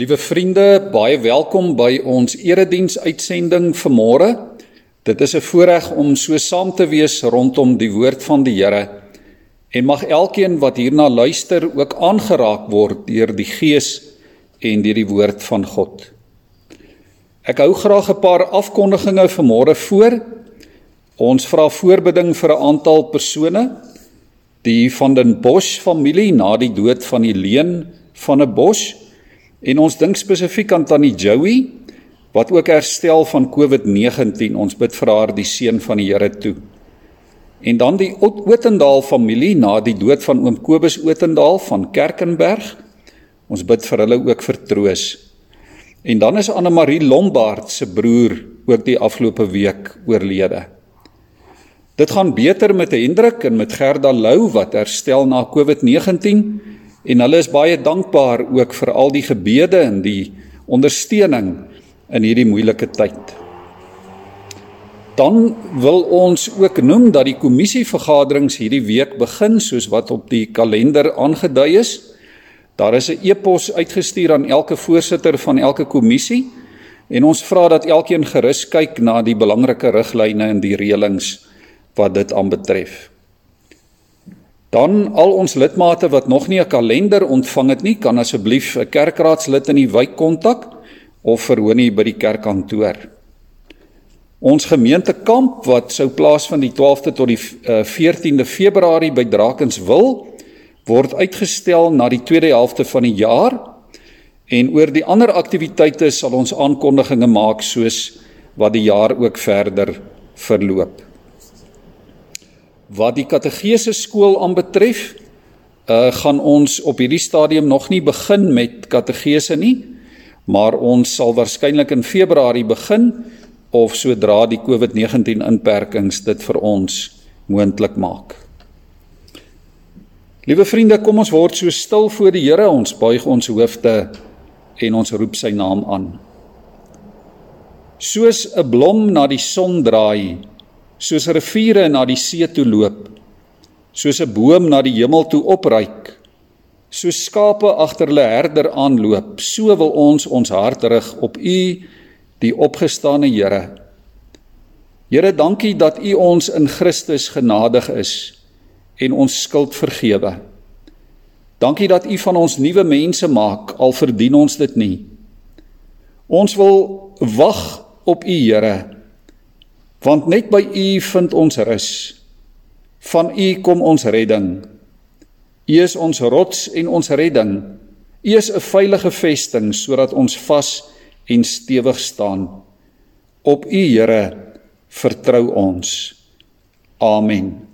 Liewe vriende, baie welkom by ons erediens uitsending vanmôre. Dit is 'n voorreg om so saam te wees rondom die woord van die Here. En mag elkeen wat hierna luister ook aangeraak word deur die Gees en deur die woord van God. Ek hou graag 'n paar afkondigings vanmôre voor. Ons vra voorbeding vir 'n aantal persone. Die van den Bosch familie na die dood van Helene van 'n Bosch En ons dink spesifiek aan tannie Joey wat ook herstel van COVID-19. Ons bid vir haar die seën van die Here toe. En dan die Otendaal familie na die dood van oom Kobus Otendaal van Kerkenberg. Ons bid vir hulle ook vir troos. En dan is Anne Marie Lombard se broer ook die afgelope week oorlede. Dit gaan beter met Hendrik en met Gerda Lou wat herstel na COVID-19 En hulle is baie dankbaar ook vir al die gebede en die ondersteuning in hierdie moeilike tyd. Dan wil ons ook noem dat die kommissievergaderings hierdie week begin soos wat op die kalender aangedui is. Daar is 'n e-pos uitgestuur aan elke voorsitter van elke kommissie en ons vra dat elkeen gerus kyk na die belangrike riglyne en die reëlings wat dit aanbetref. Dan al ons lidmate wat nog nie 'n kalender ontvang het nie, kan asseblief 'n kerkraadslid in die wijk kontak of verhoor by die kerkkantoor. Ons gemeentekamp wat sou plaasvind die 12de tot die 14de eh, Februarie by Drakenswil word uitgestel na die tweede helfte van die jaar en oor die ander aktiwiteite sal ons aankondigings maak soos wat die jaar ook verder verloop. Wat die kategese skool aanbetref, uh gaan ons op hierdie stadium nog nie begin met kategese nie, maar ons sal waarskynlik in Februarie begin of sodra die COVID-19 inperkings dit vir ons moontlik maak. Liewe vriende, kom ons word so stil voor die Here, ons buig ons hoofde en ons roep sy naam aan. Soos 'n blom na die son draai, soos riviere na die see toe loop, soos 'n boom na die hemel toe opryk, soos skape agter hulle herder aanloop, so wil ons ons hart rig op U, die opgestane Here. Here, dankie dat U ons in Christus genadig is en ons skuld vergewe. Dankie dat U van ons nuwe mense maak al verdien ons dit nie. Ons wil wag op U, Here want net by U vind ons rus. Van U kom ons redding. U is ons rots en ons redding. U is 'n veilige vesting sodat ons vas en stewig staan. Op U Here vertrou ons. Amen.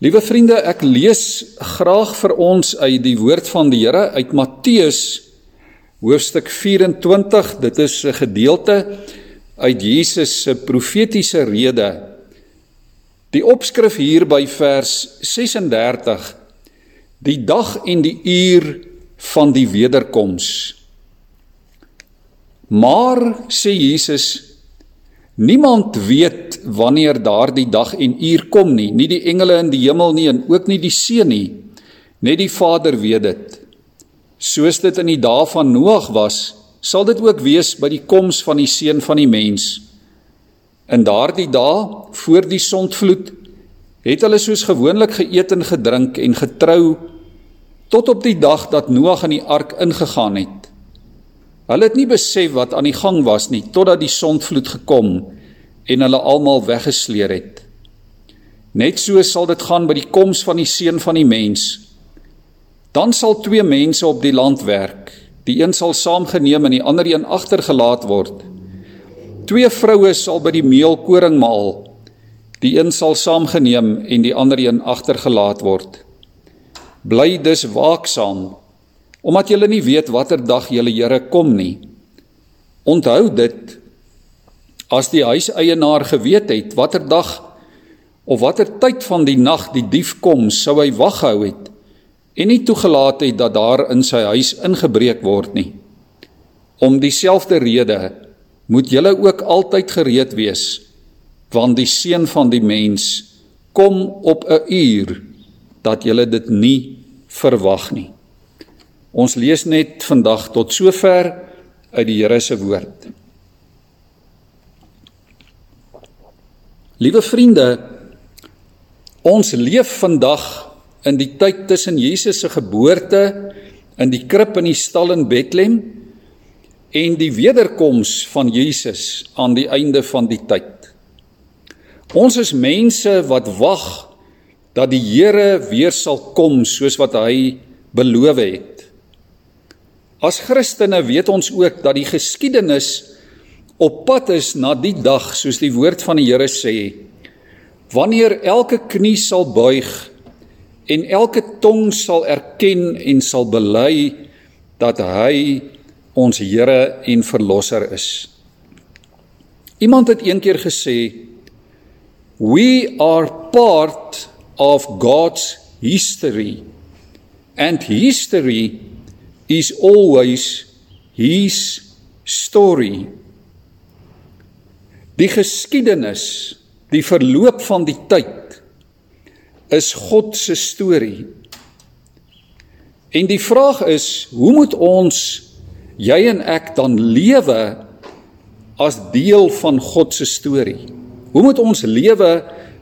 Liewe vriende, ek lees graag vir ons uit die woord van die Here uit Matteus hoofstuk 24. Dit is 'n gedeelte uit Jesus se profetiese rede. Die opskrif hier by vers 36 Die dag en die uur van die wederkoms. Maar sê Jesus niemand weet wanneer daardie dag en uur kom nie, nie die engele in die hemel nie en ook nie die seun nie, net die Vader weet dit. Soos dit in die dae van Noag was, sal dit ook wees by die koms van die seun van die mens. In daardie dae voor die sondvloed het hulle soos gewoonlik geëet en gedrink en getrou tot op die dag dat Noag in die ark ingegaan het. Hulle het nie besef wat aan die gang was nie totdat die sondvloed gekom en hulle almal weggesleer het. Net so sal dit gaan by die koms van die seun van die mens. Dan sal twee mense op die land werk. Die een sal saamgeneem en die ander een agtergelaat word. Twee vroue sal by die meelkoring maal. Die een sal saamgeneem en die ander een agtergelaat word. Bly dus waaksaam, omdat julle nie weet watter dag julle Here kom nie. Onthou dit as die huiseienaar geweet het watter dag of watter tyd van die nag die dief kom, sou hy wag gehou het en nie toegelaat het dat daar in sy huis ingebreek word nie. Om dieselfde rede moet julle ook altyd gereed wees, want die seun van die mens kom op 'n uur dat julle dit nie verwag nie. Ons lees net vandag tot sover uit die Here se woord. Liewe vriende, ons leef vandag in die tyd tussen Jesus se geboorte in die krib in die stal in Bethlehem en die wederkoms van Jesus aan die einde van die tyd. Ons is mense wat wag dat die Here weer sal kom soos wat hy beloof het. As Christene weet ons ook dat die geskiedenis op pad is na die dag soos die woord van die Here sê wanneer elke knie sal buig en elke tong sal erken en sal bely dat hy ons Here en verlosser is. Iemand het eendag gesê we are part of God's history and history is always his story. Die geskiedenis, die verloop van die tyd is God se storie. En die vraag is, hoe moet ons jy en ek dan lewe as deel van God se storie? Hoe moet ons lewe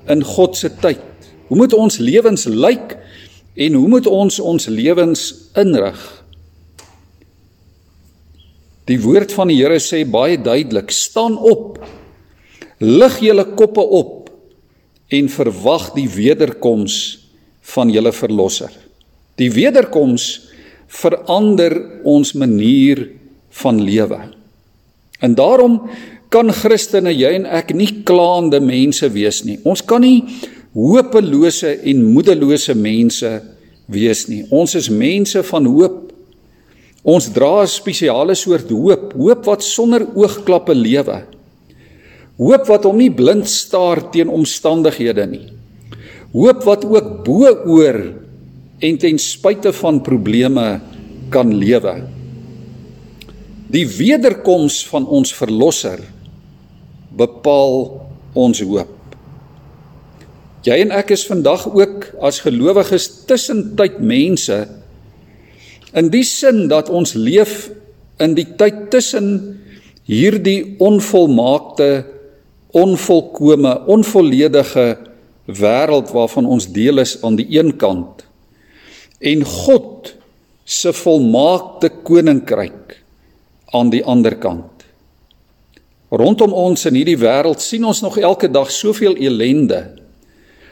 in God se tyd? Hoe moet ons lewens lyk en hoe moet ons ons lewens inrig? Die woord van die Here sê baie duidelik: "Staan op lig julle koppe op en verwag die wederkoms van julle verlosser. Die wederkoms verander ons manier van lewe. En daarom kan Christene jy en ek nie klaande mense wees nie. Ons kan nie hopelose en moedelose mense wees nie. Ons is mense van hoop. Ons dra 'n spesiale soort hoop, hoop wat sonder oogklappe lewe. Hoop wat hom nie blind staar teen omstandighede nie. Hoop wat ook bo oor en ten spyte van probleme kan lewe. Die wederkoms van ons verlosser bepaal ons hoop. Jy en ek is vandag ook as gelowiges tussentyd mense in die sin dat ons leef in die tyd tussen hierdie onvolmaakte onvolkome, onvolledige wêreld waarvan ons deel is aan die een kant en God se volmaakte koninkryk aan die ander kant. Rondom ons in hierdie wêreld sien ons nog elke dag soveel elende.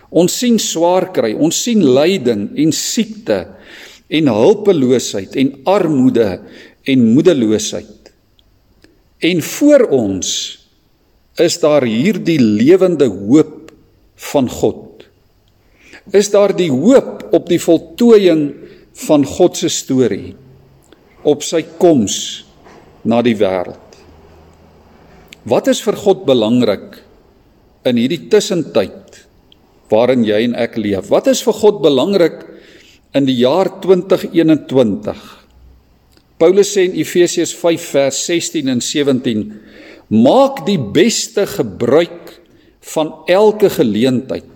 Ons sien swaar kry, ons sien lyding en siekte en hulpeloosheid en armoede en moedeloosheid. En voor ons is daar hierdie lewende hoop van God. Is daar die hoop op die voltooiing van God se storie op sy koms na die wêreld. Wat is vir God belangrik in hierdie tussentyd waarin jy en ek leef? Wat is vir God belangrik in die jaar 2021? Paulus sê in Efesiërs 5 vers 16 en 17 Maak die beste gebruik van elke geleentheid.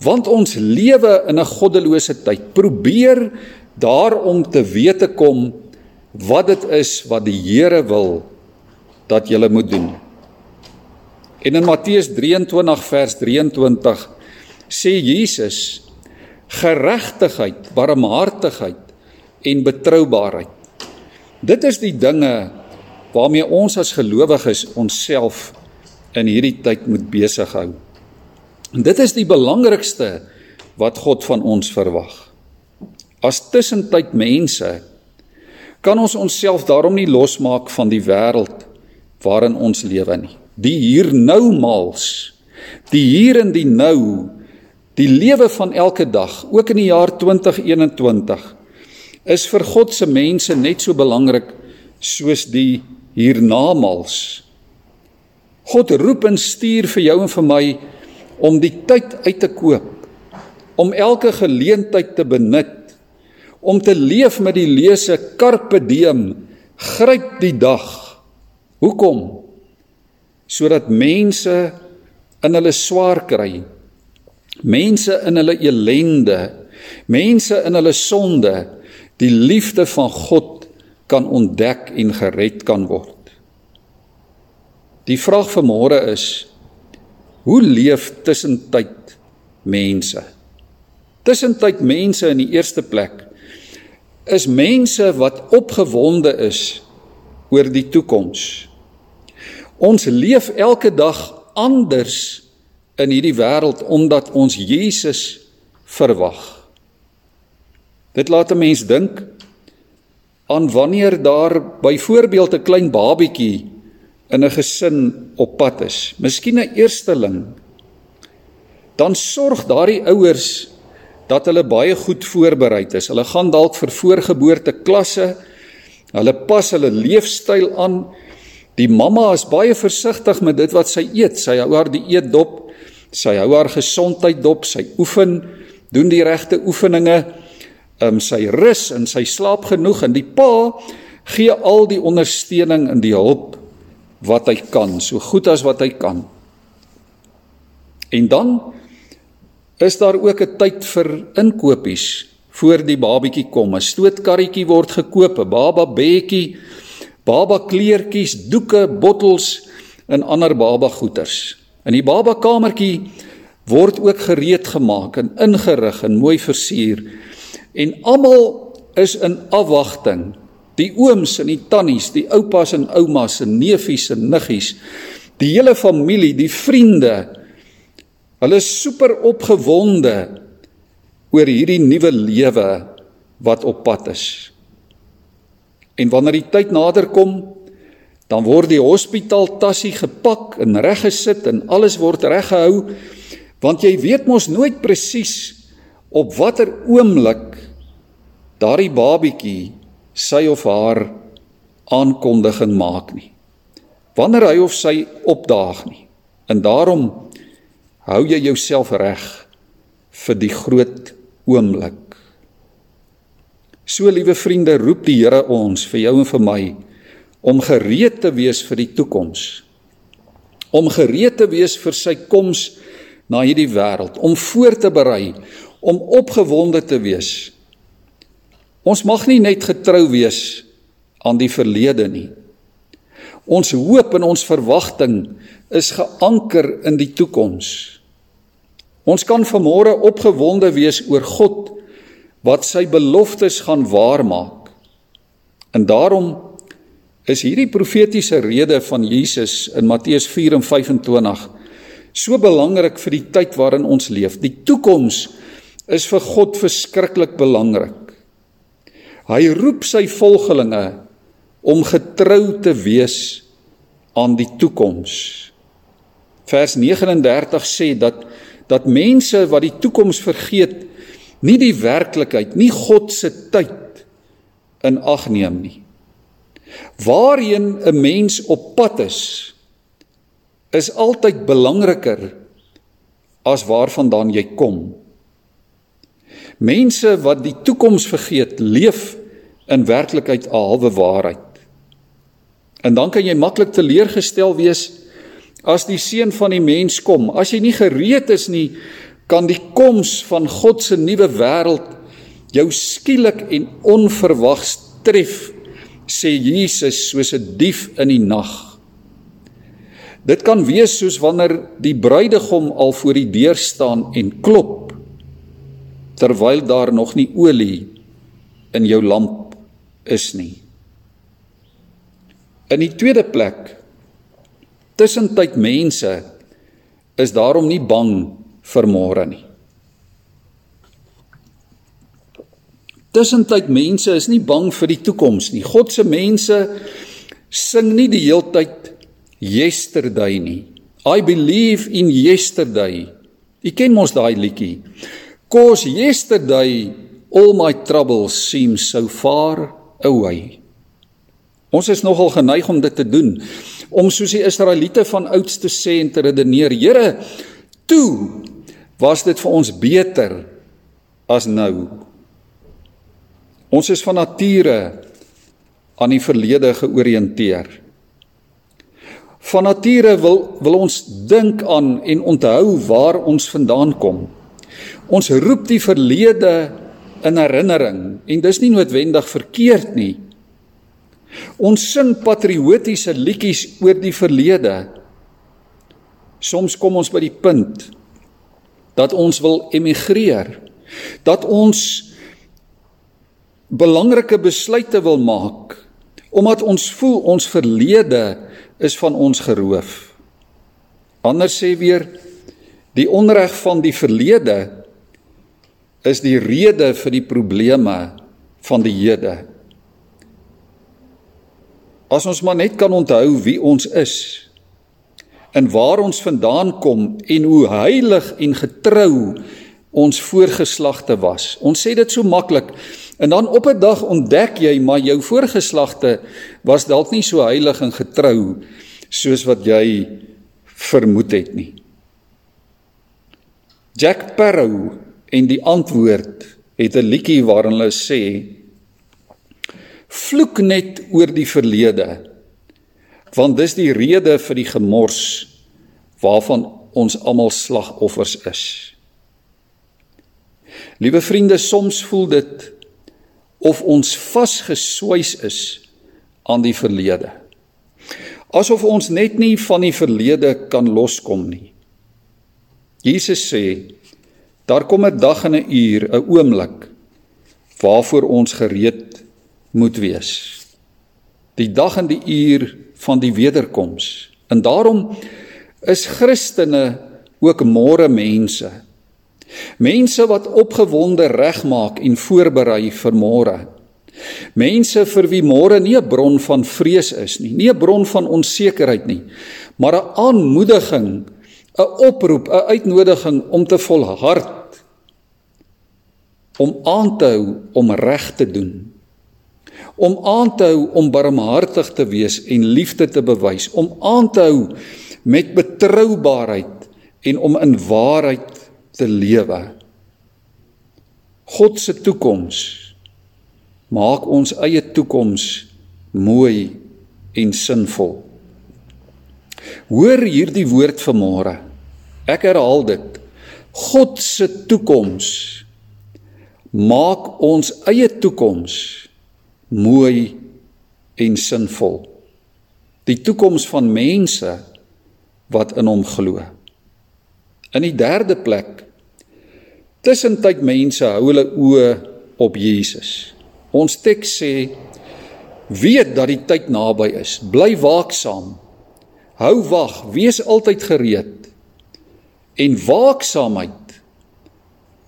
Want ons lewe in 'n goddelose tyd. Probeer daarom te wete kom wat dit is wat die Here wil dat jy moet doen. En in Matteus 23 vers 23 sê Jesus geregtigheid, barmhartigheid en betroubaarheid. Dit is die dinge waarmee ons as gelowiges onsself in hierdie tyd moet besig hou. En dit is die belangrikste wat God van ons verwag. As tussentyd mense kan ons onsself daarom nie losmaak van die wêreld waarin ons lewe nie. Die hier nou mals, die hier en die nou, die lewe van elke dag, ook in die jaar 2021 is vir God se mense net so belangrik soos die hiernamaals. God roep en stuur vir jou en vir my om die tyd uit te koop, om elke geleentheid te benut, om te leef met die lese carpe diem, gryp die dag. Hoekom? Sodat mense in hulle swaar kry, mense in hulle elende, mense in hulle sonde die liefde van God kan ontdek en gered kan word. Die vraag vir môre is: Hoe leef tussentyd mense? Tussentyd mense in die eerste plek is mense wat opgewonde is oor die toekoms. Ons leef elke dag anders in hierdie wêreld omdat ons Jesus verwag. Dit laat 'n mens dink aan wanneer daar byvoorbeeld 'n klein babietjie in 'n gesin op pad is, miskien 'n eersteling, dan sorg daardie ouers dat hulle baie goed voorberei is. Hulle gaan dalk vir voorgeboorte klasse. Hulle pas hulle leefstyl aan. Die mamma is baie versigtig met dit wat sy eet. Sy hou haar dieet dop. Sy hou haar gesondheid dop. Sy oefen, doen die regte oefeninge. Um, sy rus en sy slaap genoeg en die pa gee al die ondersteuning en die hulp wat hy kan, so goed as wat hy kan. En dan is daar ook 'n tyd vir inkopies voor die babatjie kom. 'n Stootkarretjie word gekoop, 'n baba bedjie, baba kleertjies, doeke, bottels en ander baba goeders. In die baba kamertjie word ook gereed gemaak en ingerig en mooi versier. En almal is in afwagting die ooms en die tannies, die oupas en oumas en neefies en niggies, die hele familie, die vriende. Hulle is super opgewonde oor hierdie nuwe lewe wat op pad is. En wanneer die tyd nader kom, dan word die hospitaal tassie gepak en reggesit en alles word reggehou want jy weet mos nooit presies op watter oomblik daardie babietjie sy of haar aankondiging maak nie. Wanneer hy of sy opdaag nie. En daarom hou jy jouself reg vir die groot oomblik. So liewe vriende, roep die Here ons vir jou en vir my om gereed te wees vir die toekoms. Om gereed te wees vir sy koms na hierdie wêreld, om voor te berei, om opgewonde te wees Ons mag nie net getrou wees aan die verlede nie. Ons hoop en ons verwagting is geanker in die toekoms. Ons kan vanmôre opgewonde wees oor God wat sy beloftes gaan waarmaak. En daarom is hierdie profetiese rede van Jesus in Matteus 4 en 25 so belangrik vir die tyd waarin ons leef. Die toekoms is vir God verskriklik belangrik. Hy roep sy volgelinge om getrou te wees aan die toekoms. Vers 39 sê dat dat mense wat die toekoms vergeet, nie die werklikheid, nie God se tyd in ag neem nie. Waarheen 'n mens op pad is, is altyd belangriker as waarvandaan jy kom. Mense wat die toekoms vergeet, leef in werklikheid 'n halwe waarheid. En dan kan jy maklik teleurgestel wees as die seun van die mens kom. As jy nie gereed is nie, kan die koms van God se nuwe wêreld jou skielik en onverwags tref, sê Jesus soos 'n dief in die nag. Dit kan wees soos wanneer die bruidegom al voor die deur staan en klop terwyl daar nog nie olie in jou lamp is nie. In die tweede plek tussentyd mense is daarom nie bang vir môre nie. Tussentyd mense is nie bang vir die toekoms nie. God se mense sing nie die heeltyd yesterday nie. I believe in yesterday. Ek ken mos daai liedjie. Cause yesterday all my troubles seem so far away. Ons is nogal geneig om dit te doen om soos die Israeliete van ouds te sê en te redeneer, Here, toe was dit vir ons beter as nou. Ons is van nature aan die verlede georiënteer. Van nature wil wil ons dink aan en onthou waar ons vandaan kom. Ons roep die verlede in herinnering en dis nie noodwendig verkeerd nie. Ons sing patriotiese liedjies oor die verlede. Soms kom ons by die punt dat ons wil emigreer, dat ons belangrike besluite wil maak omdat ons voel ons verlede is van ons geroof. Ander sê weer die onreg van die verlede is die rede vir die probleme van die hede. As ons maar net kan onthou wie ons is en waar ons vandaan kom en hoe heilig en getrou ons voorgeslagte was. Ons sê dit so maklik en dan op 'n dag ontdek jy maar jou voorgeslagte was dalk nie so heilig en getrou soos wat jy vermoed het nie. Jack Parow en die antwoord het 'n liedjie waarin hulle sê vloek net oor die verlede want dis die rede vir die gemors waarvan ons almal slagoffers is. Liewe vriende, soms voel dit of ons vasgeswys is aan die verlede. Asof ons net nie van die verlede kan loskom nie. Jesus sê Daar kom 'n dag en 'n uur, 'n oomblik waarvoor ons gereed moet wees. Die dag en die uur van die wederkoms. En daarom is Christene ook môre mense. Mense wat opgewonde regmaak en voorberei vir môre. Mense vir wie môre nie 'n bron van vrees is nie, nie 'n bron van onsekerheid nie, maar 'n aanmoediging, 'n oproep, 'n uitnodiging om te volhard om aan te hou om reg te doen om aan te hou om barmhartig te wees en liefde te bewys om aan te hou met betroubaarheid en om in waarheid te lewe. God se toekoms maak ons eie toekoms mooi en sinvol hoor hierdie woord vanmôre ek herhaal dit God se toekoms maak ons eie toekoms mooi en sinvol. Die toekoms van mense wat in hom glo. In die derde plek tussentyd mense hou hulle oë op Jesus. Ons teks sê weet dat die tyd naby is. Bly waaksaam. Hou wag, wees altyd gereed. En waaksaamheid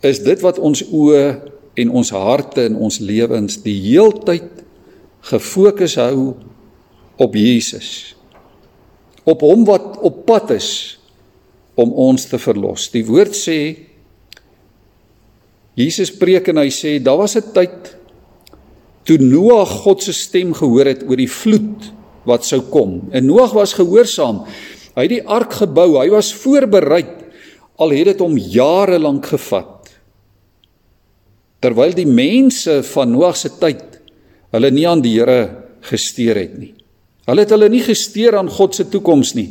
is dit wat ons oë en ons harte en ons lewens die heeltyd gefokus hou op Jesus. Op hom wat op pad is om ons te verlos. Die woord sê Jesus preek en hy sê daar was 'n tyd toe Noag God se stem gehoor het oor die vloed wat sou kom. En Noag was gehoorsaam. Hy het die ark gebou. Hy was voorberei al het dit hom jare lank gevat terwyl die mense van Noag se tyd hulle nie aan die Here gesteer het nie. Hulle het hulle nie gesteer aan God se toekoms nie.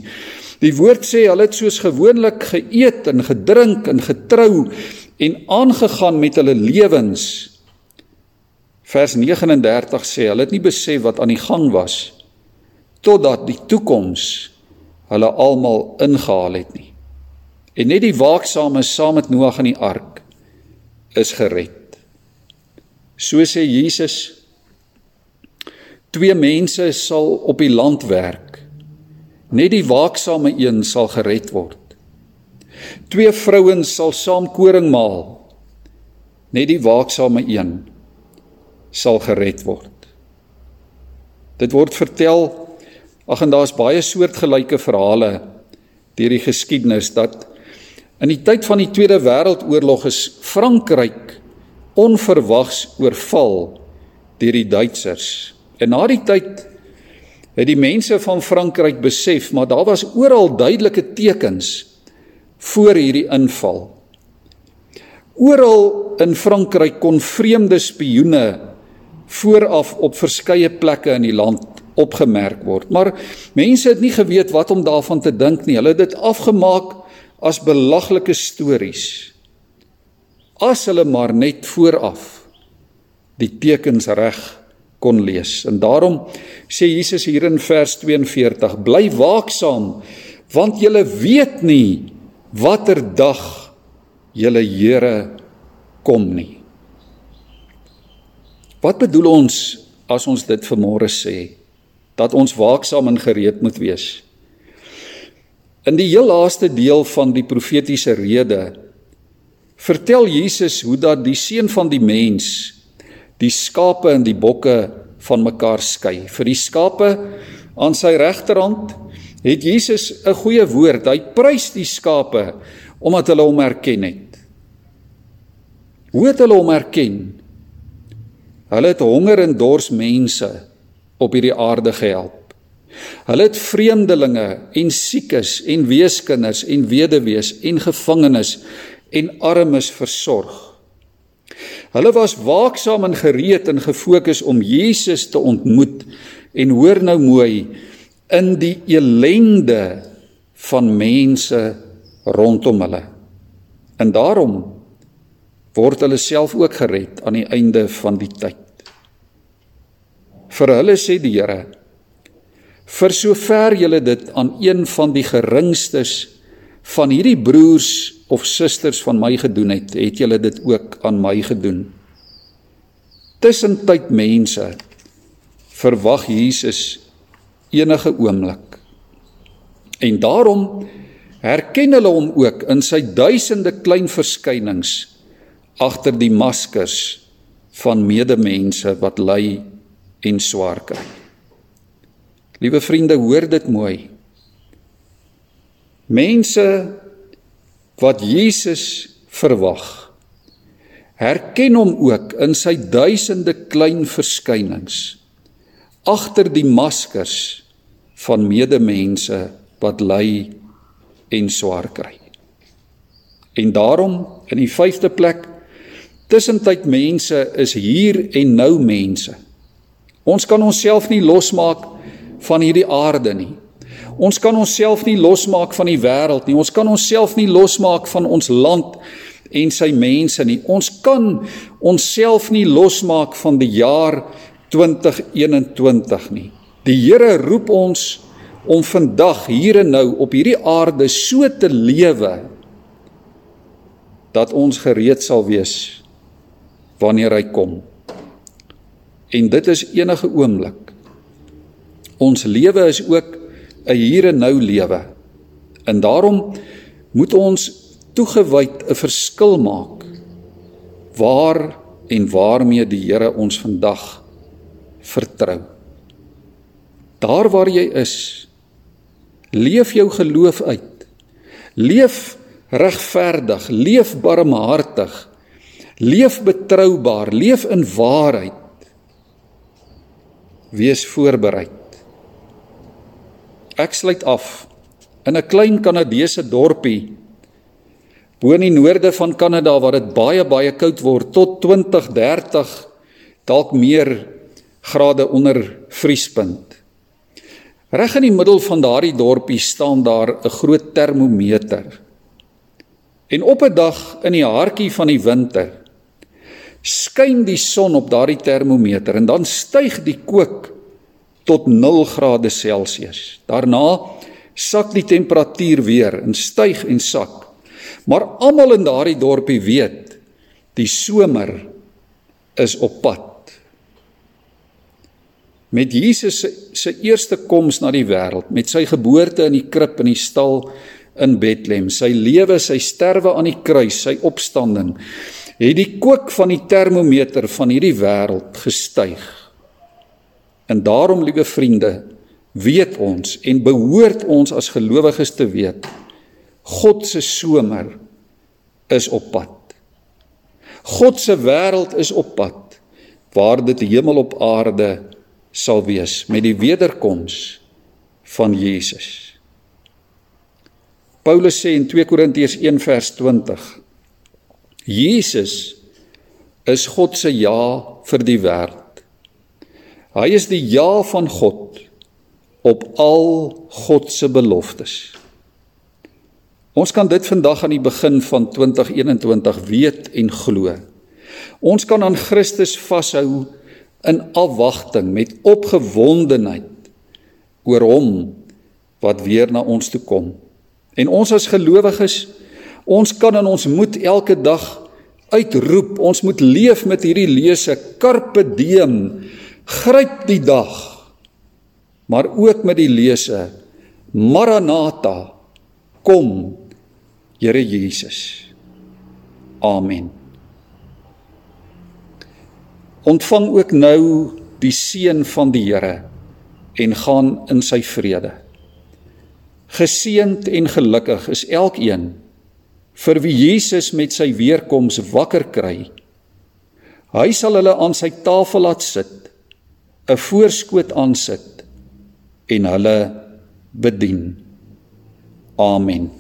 Die woord sê hulle het soos gewoonlik geëet en gedrink en getrou en aangegaan met hulle lewens. Vers 39 sê hulle het nie besef wat aan die gang was totdat die toekoms hulle almal ingehaal het nie. En net die waaksame saam met Noag in die ark is gered. So sê Jesus twee mense sal op die land werk. Net die waaksame een sal gered word. Twee vrouens sal saam koring maal. Net die waaksame een sal gered word. Dit word vertel ag en daar's baie soortgelyke verhale deur die geskiedenis dat in die tyd van die Tweede Wêreldoorlog is Frankryk onverwags oorval deur die Duitsers. En na die tyd het die mense van Frankryk besef, maar daar was oral duidelike tekens voor hierdie inval. Oral in Frankryk kon vreemde spioene vooraf op verskeie plekke in die land opgemerk word. Maar mense het nie geweet wat om daarvan te dink nie. Hulle het dit afgemaak as belaglike stories as hulle maar net vooraf die tekens reg kon lees. En daarom sê Jesus hier in vers 42: Bly waaksaam, want julle weet nie watter dag julle Here kom nie. Wat bedoel ons as ons dit vanmôre sê dat ons waaksaam en gereed moet wees? In die heel laaste deel van die profetiese rede vertel Jesus hoe dat die seun van die mens die skape en die bokke van mekaar skei. Vir die skape aan sy regterhand het Jesus 'n goeie woord. Hy prys die skape omdat hulle hom erken het. Hoe het hulle hom erken? Hulle het honger en dors mense op hierdie aarde gehelp. Hulle het vreemdelinge en siekes en weeskinders en weduwees en gevangenes en armes versorg. Hulle was waaksaam en gereed en gefokus om Jesus te ontmoet en hoor nou mooi in die elende van mense rondom hulle. En daarom word hulle self ook gered aan die einde van die tyd. Vir hulle sê die Here: "Vir sover julle dit aan een van die geringstes van hierdie broers of susters van my gedoen het, het julle dit ook aan my gedoen. Tussentyd mense verwag Jesus enige oomblik. En daarom herken hulle hom ook in sy duisende klein verskynings agter die maskers van medemense wat ly en swaar kry. Liewe vriende, hoor dit mooi. Mense wat Jesus verwag, herken hom ook in sy duisende klein verskynings agter die maskers van medemense wat ly en swaar kry. En daarom in die vyfde plek tussentyd mense is hier en nou mense. Ons kan onsself nie losmaak van hierdie aarde nie. Ons kan onsself nie losmaak van die wêreld nie. Ons kan onsself nie losmaak van ons land en sy mense nie. Ons kan onsself nie losmaak van die jaar 2021 nie. Die Here roep ons om vandag hier en nou op hierdie aarde so te lewe dat ons gereed sal wees wanneer hy kom. En dit is enige oomblik. Ons lewe is ook 'n hier en nou lewe. En daarom moet ons toegewyd 'n verskil maak waar en waarmee die Here ons vandag vertrou. Daar waar jy is, leef jou geloof uit. Leef regverdig, leef barmhartig, leef betroubaar, leef in waarheid. Wees voorbereid. Ek sluit af in 'n klein Kanadese dorpie bo in die noorde van Kanada waar dit baie baie koud word tot 20, 30 dalk meer grade onder vriespunt. Reg in die middel van daardie dorpie staan daar 'n groot termometer. En op 'n dag in die hartjie van die winter skyn die son op daardie termometer en dan styg die kook tot 0 grade Celsius. Daarna sak die temperatuur weer en styg en sak. Maar almal in daardie dorpie weet die somer is op pad. Met Jesus se se eerste koms na die wêreld, met sy geboorte in die krib in die stal in Bethlehem, sy lewe, sy sterwe aan die kruis, sy opstanding, het die kook van die termometer van hierdie wêreld gestyg. En daarom, liewe vriende, weet ons en behoort ons as gelowiges te weet, God se somer is op pad. God se wêreld is op pad waar dit hemel op aarde sal wees met die wederkoms van Jesus. Paulus sê in 2 Korintiërs 1 vers 20: Jesus is God se ja vir die wêreld. Hy is die ja van God op al God se beloftes. Ons kan dit vandag aan die begin van 2021 weet en glo. Ons kan aan Christus vashou in afwagting met opgewondenheid oor hom wat weer na ons toe kom. En ons as gelowiges, ons kan in ons moed elke dag uitroep, ons moet leef met hierdie lese carpe diem, gryp die dag. Maar ook met die lese Maranatha, kom Here Jesus. Amen. Ontvang ook nou die seën van die Here en gaan in sy vrede. Geseënd en gelukkig is elkeen vir wie Jesus met sy weerkoms wakker kry. Hy sal hulle aan sy tafel laat sit, 'n voorskoot aansit en hulle bedien. Amen.